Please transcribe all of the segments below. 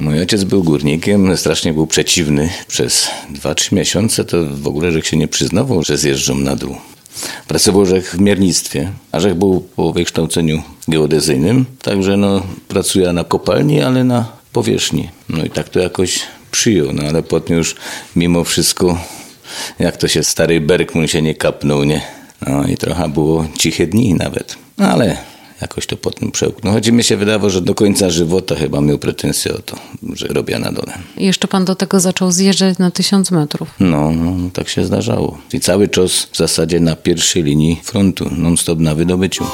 Mój ojciec był górnikiem, strasznie był przeciwny. Przez 2-3 miesiące to w ogóle Rzech się nie przyznawał, że zjeżdżą na dół. Pracował Rzech w miernictwie, a Rzech był po wykształceniu geodezyjnym, także no, pracuje na kopalni, ale na powierzchni. No i tak to jakoś przyjął, no ale potem już mimo wszystko, jak to się stary Bergman się nie kapnął, nie? No i trochę było ciche dni nawet. No ale jakoś to potem przełknął. Choć mi się wydawało, że do końca żywota chyba miał pretensje o to, że robię na dole. I jeszcze pan do tego zaczął zjeżdżać na tysiąc metrów. No, no, tak się zdarzało. I cały czas w zasadzie na pierwszej linii frontu, non-stop na wydobyciu.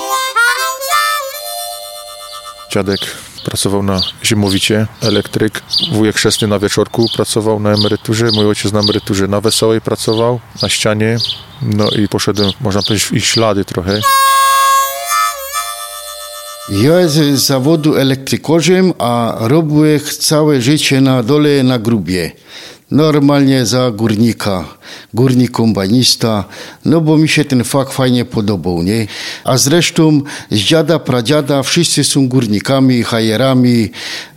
Dziadek pracował na zimowicie, elektryk. Wujek chrzestny na wieczorku pracował na emeryturze, mój ojciec na emeryturze na Wesołej pracował, na ścianie. No i poszedłem, można powiedzieć, w ich ślady trochę. Ja z zawodu elektrykorzem, a robiłem całe życie na dole na grubie. Normalnie za górnika, górnik kombanista, no bo mi się ten fakt fajnie podobał, nie? A zresztą z dziada, pradziada wszyscy są górnikami, hajerami,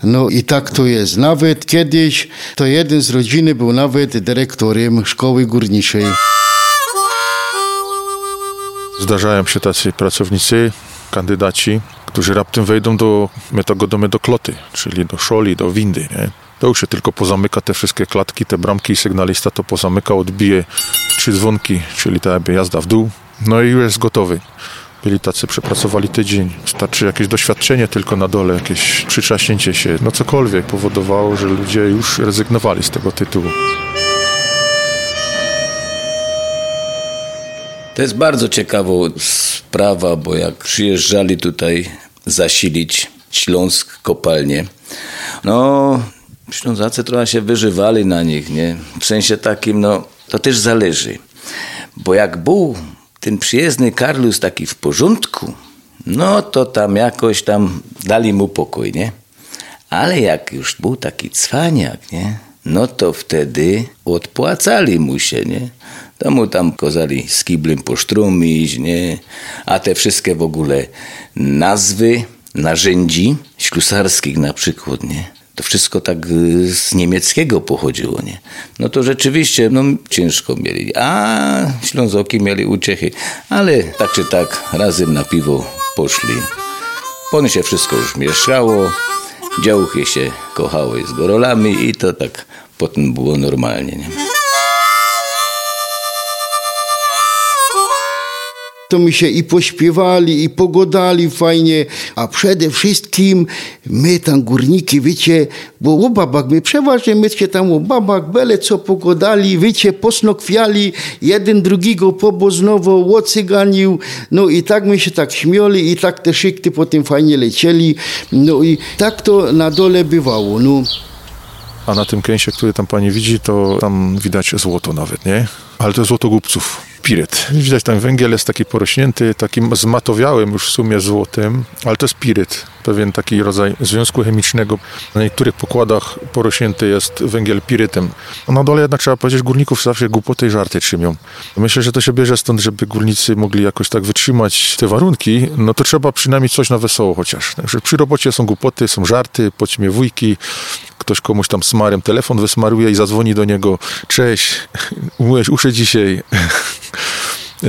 no i tak to jest. Nawet kiedyś to jeden z rodziny był nawet dyrektorem szkoły górniczej. Zdarzają się tacy pracownicy, kandydaci, którzy raptem wejdą do, my to godamy do kloty, czyli do szoli, do windy, nie? To już się tylko pozamyka te wszystkie klatki, te bramki i sygnalista to pozamyka, odbije trzy dzwonki, czyli ta jazda w dół, no i już jest gotowy. Byli tacy, przepracowali tydzień. Starczy jakieś doświadczenie tylko na dole, jakieś przytrzaśnięcie się, no cokolwiek powodowało, że ludzie już rezygnowali z tego tytułu. To jest bardzo ciekawa sprawa, bo jak przyjeżdżali tutaj zasilić Śląsk kopalnie, no Ślązacy trochę się wyżywali na nich, nie? W sensie takim, no to też zależy. Bo jak był ten przyjezdny Karlus taki w porządku, no to tam jakoś tam dali mu pokój, nie? Ale jak już był taki cwaniak, nie? No to wtedy odpłacali mu się, nie? To mu tam kozali z kiblem posztrumić, nie? A te wszystkie w ogóle nazwy narzędzi ślusarskich na przykład, nie? To wszystko tak y, z niemieckiego pochodziło, nie? No to rzeczywiście, no ciężko mieli. A Ślązoki mieli uciechy, ale tak czy tak razem na piwo poszli. Potem się wszystko już mieszało, działchy się kochały z gorolami i to tak potem było normalnie, nie? To my się i pośpiewali, i pogodali fajnie, a przede wszystkim my tam górniki, wiecie, bo o babach, my przeważnie my się tam o babach bele co pogodali, wiecie, posnokwiali, jeden drugiego poboznowo ocyganił, no i tak my się tak śmiali i tak te szykty potem fajnie lecieli, no i tak to na dole bywało, no. A na tym kęsie, który tam pani widzi, to tam widać złoto nawet, nie? Ale to złoto głupców piryt. Widać tam węgiel jest taki porośnięty, takim zmatowiałym już w sumie złotem, ale to jest piryt, pewien taki rodzaj związku chemicznego. Na niektórych pokładach porośnięty jest węgiel pirytem. Na dole jednak trzeba powiedzieć, górników zawsze głupoty i żarty trzymią. Myślę, że to się bierze stąd, żeby górnicy mogli jakoś tak wytrzymać te warunki, no to trzeba przynajmniej coś na wesoło chociaż. Także przy robocie są głupoty, są żarty, podśmiewujki, ktoś komuś tam smarem telefon wysmaruje i zadzwoni do niego, cześć, umyłeś uszy dzisiaj.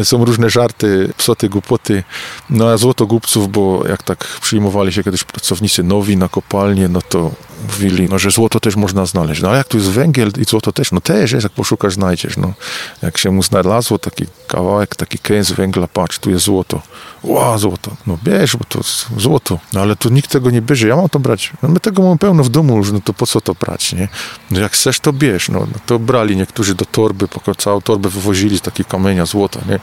Są różne żarty, psoty, głupoty. No a złoto głupców, bo jak tak przyjmowali się kiedyś pracownicy nowi na kopalnię, no to mówili, no, że złoto też można znaleźć. No ale jak tu jest węgiel i złoto też, no też jest, jak poszukasz, znajdziesz. No. Jak się mu znalazło taki kawałek, taki kęs węgla, patrz, tu jest złoto. Ła, złoto. No bierz, bo to złoto. No ale tu nikt tego nie bierze, ja mam to brać. No my tego mamy pełno w domu już, no to po co to brać, nie? No jak chcesz, to bierz. No, no to brali niektórzy do torby, po całą torbę wywozili z takiego kamienia złota, nie?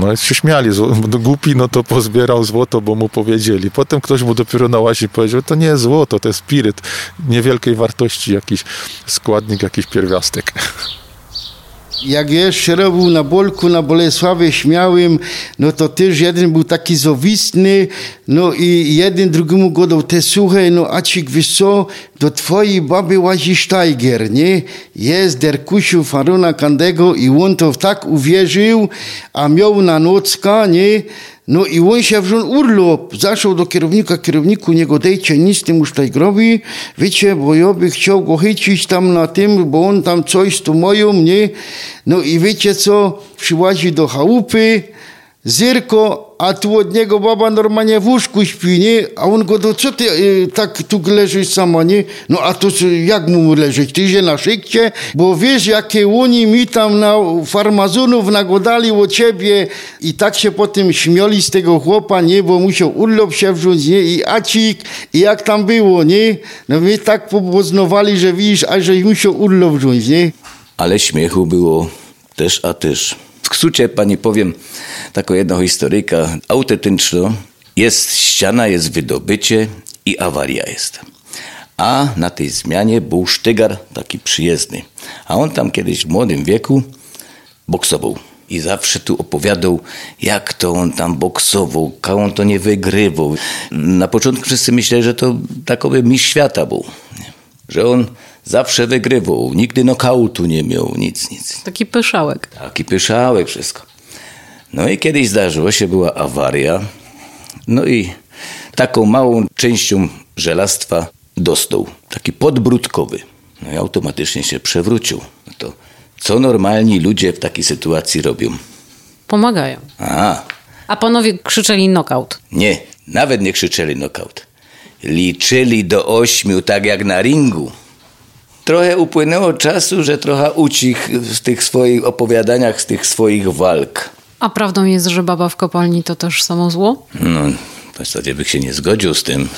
No i się śmiali, no, głupi, no to pozbierał złoto, bo mu powiedzieli. Potem ktoś mu dopiero na łazi powiedział, to nie złoto, to jest spiryt niewielkiej wartości, jakiś składnik, jakiś pierwiastek. Jak jeszcze robił na Bolku, na Bolesławie Śmiałym, no to też jeden był taki zowistny, no i jeden drugiemu godał te suche, no a ci wiesz co, do twojej baby łazi Steiger, nie? Jest der kusiu Farona Kandego i on to tak uwierzył, a miał na nocka, nie? No i on się wziął urlop, zaczął do kierownika, kierowniku nie godejcie nic temu Steigerowi, wiecie, bo ja by chciał go chycić tam na tym, bo on tam coś tu moją, nie? No i wiecie co, przyłazi do chałupy, Zyrko, a tu od niego baba normalnie w łóżku śpi, nie? A on go, to co ty y, tak tu leżysz sama, nie? No a to jak mu leżeć? Ty się na szykcie? Bo wiesz, jakie oni mi tam na farmazonów nagodali o ciebie i tak się potem śmiali z tego chłopa, nie? Bo musiał urlop się wziąć, nie? I acik, i jak tam było, nie? No my tak poznawali, że widzisz, a że musiał urlop wziąć, nie? Ale śmiechu było też a też. Skrócie pani powiem taką jedną historyjkę autentyczną. Jest ściana, jest wydobycie i awaria jest. A na tej zmianie był sztygar taki przyjezdny. A on tam kiedyś w młodym wieku boksował. I zawsze tu opowiadał, jak to on tam boksował, jak on to nie wygrywał. Na początku wszyscy myśleli, że to takowy mistrz świata był. Że on zawsze wygrywał, nigdy nokautu nie miał, nic, nic. Taki pyszałek. Taki pyszałek, wszystko. No i kiedyś zdarzyło się, była awaria, no i taką małą częścią żelastwa dostał, taki podbródkowy. No i automatycznie się przewrócił. No to co normalni ludzie w takiej sytuacji robią? Pomagają. A, A panowie krzyczeli knockout. nie, nawet nie krzyczeli knockout. Liczyli do ośmiu, tak jak na ringu. Trochę upłynęło czasu, że trochę ucich w tych swoich opowiadaniach, z tych swoich walk. A prawdą jest, że baba w kopalni to też samo zło? No, w zasadzie bych się nie zgodził z tym.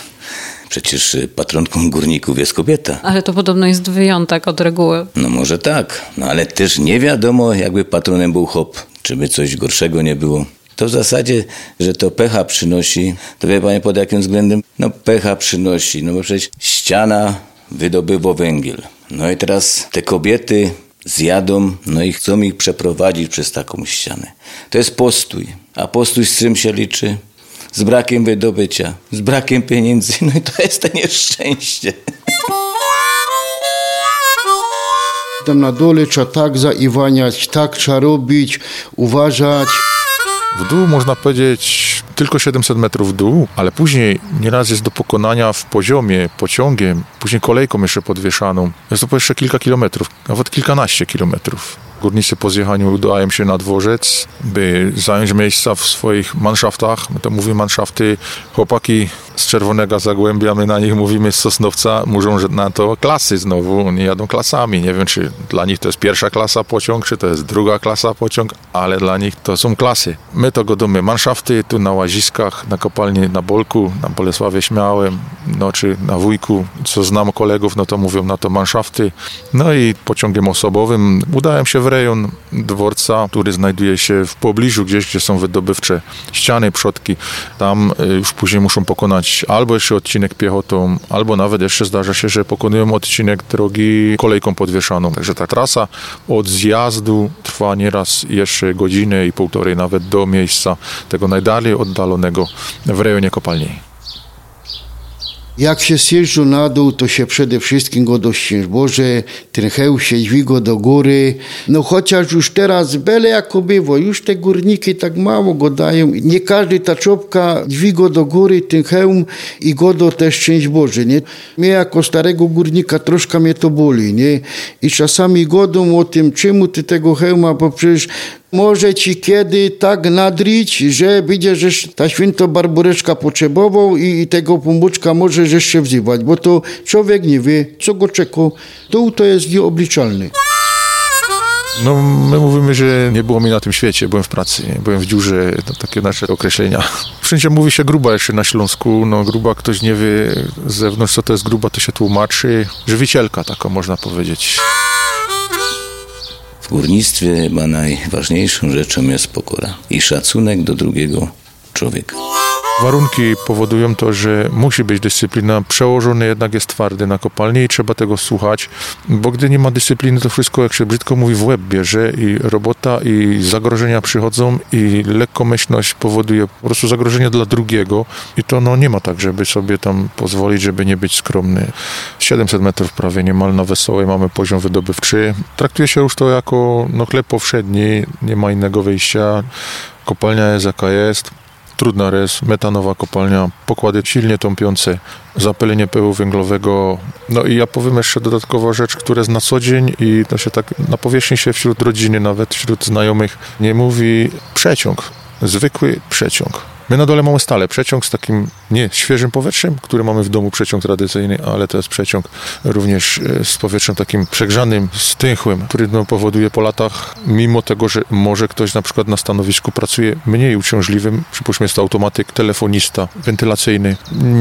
Przecież y, patronką górników jest kobieta. Ale to podobno jest wyjątek od reguły. No może tak, no ale też nie wiadomo, jakby patronem był hop, czy by coś gorszego nie było. To w zasadzie, że to pecha przynosi, to wie panie pod jakim względem? No pecha przynosi, no bo przecież ściana wydobywa węgiel. No i teraz te kobiety zjadą, no i chcą ich przeprowadzić przez taką ścianę. To jest postój. A postój z czym się liczy? Z brakiem wydobycia, z brakiem pieniędzy, no i to jest to nieszczęście. Tam na dole trzeba tak zaiwaniać, tak trzeba robić, uważać. W dół można powiedzieć tylko 700 metrów w dół, ale później nieraz jest do pokonania w poziomie, pociągiem, później kolejką jeszcze podwieszaną. Jest to jeszcze kilka kilometrów, nawet kilkanaście kilometrów. Górnicy po zjechaniu udają się na dworzec, by zająć miejsca w swoich manszaftach. My to mówimy manszafty. Chłopaki z Czerwonego Zagłębia, my na nich mówimy z Sosnowca, muszą że na to klasy znowu. Oni jadą klasami. Nie wiem, czy dla nich to jest pierwsza klasa pociąg, czy to jest druga klasa pociąg, ale dla nich to są klasy. My to godimy manszafty tu na Łaziskach, na kopalni na Bolku, na Bolesławie Śmiałym, no czy na Wujku, co znam kolegów, no to mówią na to manszafty. No i pociągiem osobowym udałem się w rejon dworca, który znajduje się w pobliżu gdzieś, gdzie są wydobywcze ściany, przodki. Tam y, już później muszą pokonać albo jeszcze odcinek piechotą, albo nawet jeszcze zdarza się, że pokonują odcinek drogi kolejką podwieszaną. Także ta trasa od zjazdu trwa nieraz jeszcze godzinę i półtorej nawet do miejsca tego najdalej oddalonego w rejonie kopalni. Jak się zjeżdża na dół, to się przede wszystkim go do Szczęść Boże, ten heł się dźwiga do góry. No chociaż już teraz byle jako było, już te górniki tak mało go dają. Nie każdy ta czopka dźwiga do góry ten hełm i go do też Szczęść Boże, nie? Mnie jako starego górnika troszkę mnie to boli, nie? I czasami godą o tym, czemu ty tego hełma, bo przecież Może ci kiedy tak nadrić, że że ta święto barbureczka potrzebował i, tego pombuczka może jeszcze wzywać, bo to człowiek nie wie, co go czeka. To, to jest nieobliczalne. No, my mówimy, że nie było mnie na tym świecie, byłem w pracy, nie? byłem w dziurze, takie nasze określenia. Wszędzie mówi się gruba jeszcze na Śląsku, no gruba ktoś nie wie z zewnątrz, co to jest gruba, to się tłumaczy. Żywicielka taka można powiedzieć. W górnictwie chyba najważniejszą rzeczą jest pokora i szacunek do drugiego człowieka. Warunki powodują to, że musi być dyscyplina. Przełożony jednak jest twardy na kopalni i trzeba tego słuchać, bo gdy nie ma dyscypliny, to wszystko, jak się brzydko mówi, w łeb bierze i robota, i zagrożenia przychodzą, i lekkomyślność powoduje po prostu zagrożenie dla drugiego i to no, nie ma tak, żeby sobie tam pozwolić, żeby nie być skromny. 700 metrów prawie niemal na Wesołej mamy poziom wydobywczy. Traktuje się już to jako no, chleb powszedni, nie ma innego wyjścia. Kopalnia jest jaka jest trudna rez, metanowa kopalnia, pokłady silnie tąpiące, zapylenie pyłu węglowego. No i ja powiem jeszcze dodatkowo rzecz, która jest na co dzień i to się tak na powierzchni się wśród rodziny, nawet wśród znajomych nie mówi przeciąg, zwykły przeciąg. My na dole mamy stale przeciąg z takim nie świeżym powietrzem, który mamy w domu, przeciąg tradycyjny, ale to jest przeciąg również e, z powietrzem takim przegrzanym, stęchłym, który no, powoduje po latach, mimo tego, że może ktoś na przykład na stanowisku pracuje mniej uciążliwym, przypuśćmy jest to automatyk, telefonista, wentylacyjny,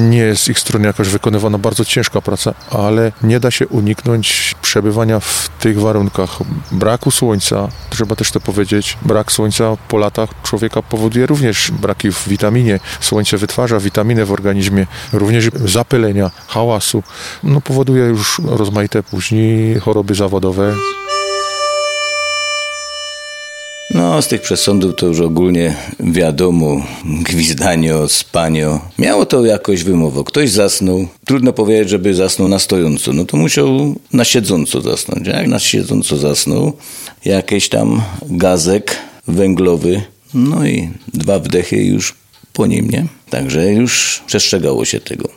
nie jest z ich strony jakaś wykonywana bardzo ciężka praca, ale nie da się uniknąć przebywania w tych warunkach. Braku słońca, trzeba też to powiedzieć, brak słońca po latach człowieka powoduje również braki w witaminie. Słońce wytwarza witaminę w organizmie, również zapylenia, hałasu. No, powoduje już rozmaite później choroby zawodowe. No, z tych przesądów to już ogólnie wiadomo, gwizdanio, spanio. Miało to jakoś wymowę. Ktoś zasnął, trudno powiedzieć, żeby zasnął na stojąco, no to musiał na siedząco zasnąć. Jak na siedząco zasnął, jakiś tam gazek węglowy, no i dwa wdechy już po nim, nie? Także już przestrzegało się tego.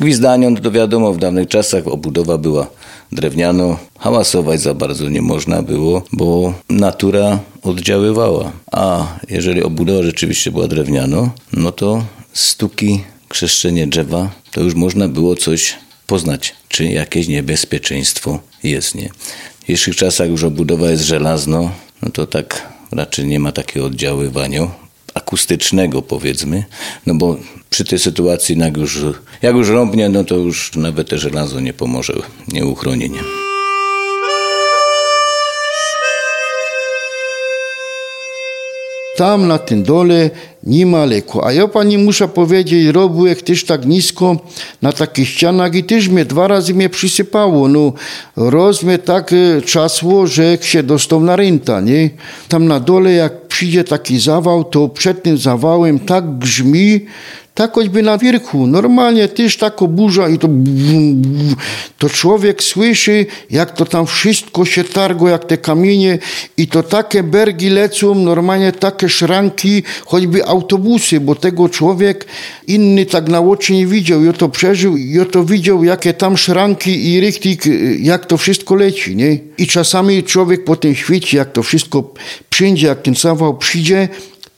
Gwizdanią to wiadomo, w dawnych czasach obudowa była drewniano, hałasować za bardzo nie można było, bo natura oddziaływała. A jeżeli obudowa rzeczywiście była drewniano, no to stuki, krzeszczenie drzewa, to już można było coś poznać, czy jakieś niebezpieczeństwo jest, nie? W dzisiejszych czasach już obudowa jest żelazno, no to tak raczej nie ma takiego oddziaływania akustycznego powiedzmy, no bo przy tej sytuacji jak już, jak już rąbnie, no to już nawet te żelazo nie pomoże, nie uchroni. Nie. Tam na tym dole nie ma leku. A ja pani muszę powiedzieć, robiłem też tak nisko na takich ścianach i też mnie dwa razy mnie przysypało. No, roz mnie tak e, czasło, że się dostał na rynta, nie? Tam na dole jak przyjdzie taki zawał, to przed tym zawałem tak grzmi, tak choćby na wierchu. Normalnie też taka burza i to, to człowiek słyszy, jak to tam wszystko się targo, jak te kamienie i to takie bergi lecą, normalnie takie szranki, choćby autobusy, bo tego człowiek inny tak na oczy nie widział. Ja to przeżył, ja to widział, jakie tam szranki i rychtik, jak to wszystko leci, nie? I czasami człowiek po tym świecie, jak to wszystko przyjdzie, jak ten zawał przyjdzie,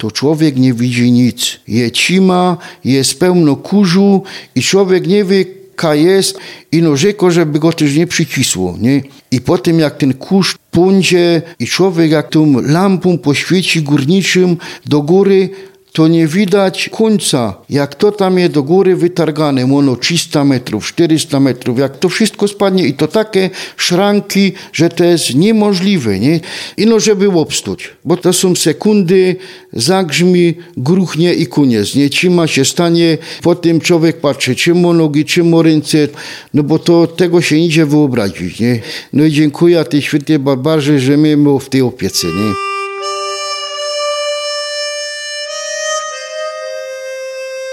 to człowiek nie widzi nic. Je cima, jest pełno kurzu i człowiek nie wie, ka jest i no rzeko, żeby go też nie przycisło, nie? I potem jak ten kurz pądzie i człowiek jak tą lampą poświeci górniczym do góry, to nie widać końca, jak to tam jest do góry wytargane, ono 300 metrów, 400 metrów, jak to wszystko spadnie i to takie szranki, że to jest niemożliwe, nie? I no, żeby obstuć, bo to są sekundy, zagrzmi, gruchnie i koniec, nie? Cima się stanie, potem człowiek patrzy, czy ma nogi, czy ma ręce, no bo to tego się idzie wyobrazić, nie? No i dziękuję tej świętej Barbarze, że my w tej opiece, nie?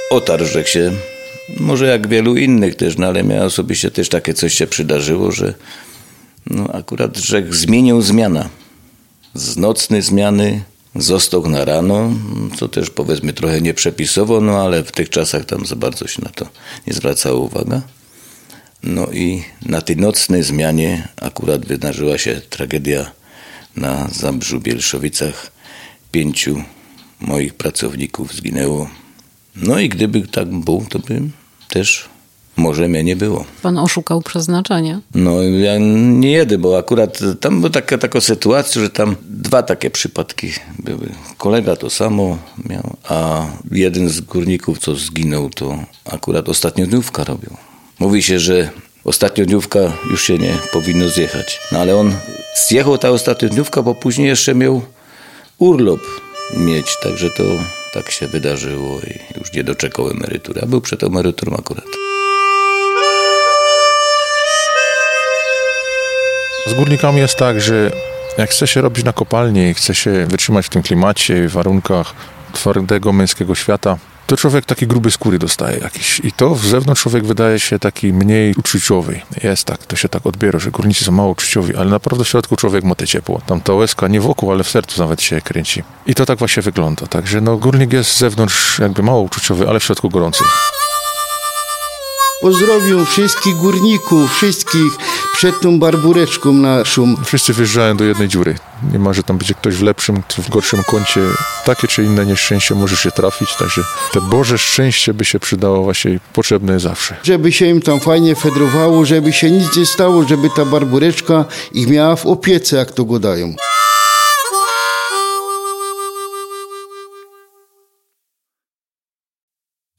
Otarł się, może jak wielu innych też, no ale mnie osobiście też takie coś się przydarzyło, że no akurat rzekł zmienił zmiana. Z nocnej zmiany został na rano, co też powiedzmy trochę nieprzepisowo, no ale w tych czasach tam za bardzo się na to nie zwracało uwaga. No i na tej nocnej zmianie akurat wydarzyła się tragedia na Zabrzu Bielszowicach, pięciu moich pracowników zginęło. No i gdyby tak był, to by też może mnie nie było. Pan oszukał przeznaczenie. No ja nie jeden, bo akurat tam była taka, taka sytuacja, że tam dwa takie przypadki były. Kolega to samo miał, a jeden z górników, co zginął, to akurat ostatniodniówka robił. Mówi się, że ostatniodniówka już się nie powinno zjechać. No ale on zjechał ta ostatniodniówka, bo później jeszcze miał urlop mieć, także to tak się wydarzyło i już nie doczekał emerytury, a był przed emeryturą akurat. Z górnikami jest tak, że jak chce się robić na kopalni chce się wytrzymać w tym klimacie, warunkach twardego męskiego świata, to człowiek taki gruby skóry dostaje jakiś. I to w zewnątrz człowiek wydaje się taki mniej uczuciowy. Jest tak, to się tak odbiera, że górnicy są mało uczuciowi, ale naprawdę w środku człowiek ma te ciepło. Tam ta łezka nie wokół, ale w sercu nawet się kręci. I to tak właśnie wygląda. Także no, górnik jest z zewnątrz jakby mało uczuciowy, ale w środku gorący. Pozdrowią wszystkich górników, wszystkich przed tą barbureczką naszą. Wszyscy wjeżdżają do jednej dziury. Nie ma, że tam będzie ktoś w lepszym czy w gorszym kącie. Takie czy inne nieszczęście może się trafić, także te Boże szczęście by się przydało właśnie potrzebne jest zawsze. Żeby się im tam fajnie fedrowało, żeby się nic nie stało, żeby ta barbureczka ich miała w opiece, jak to godają.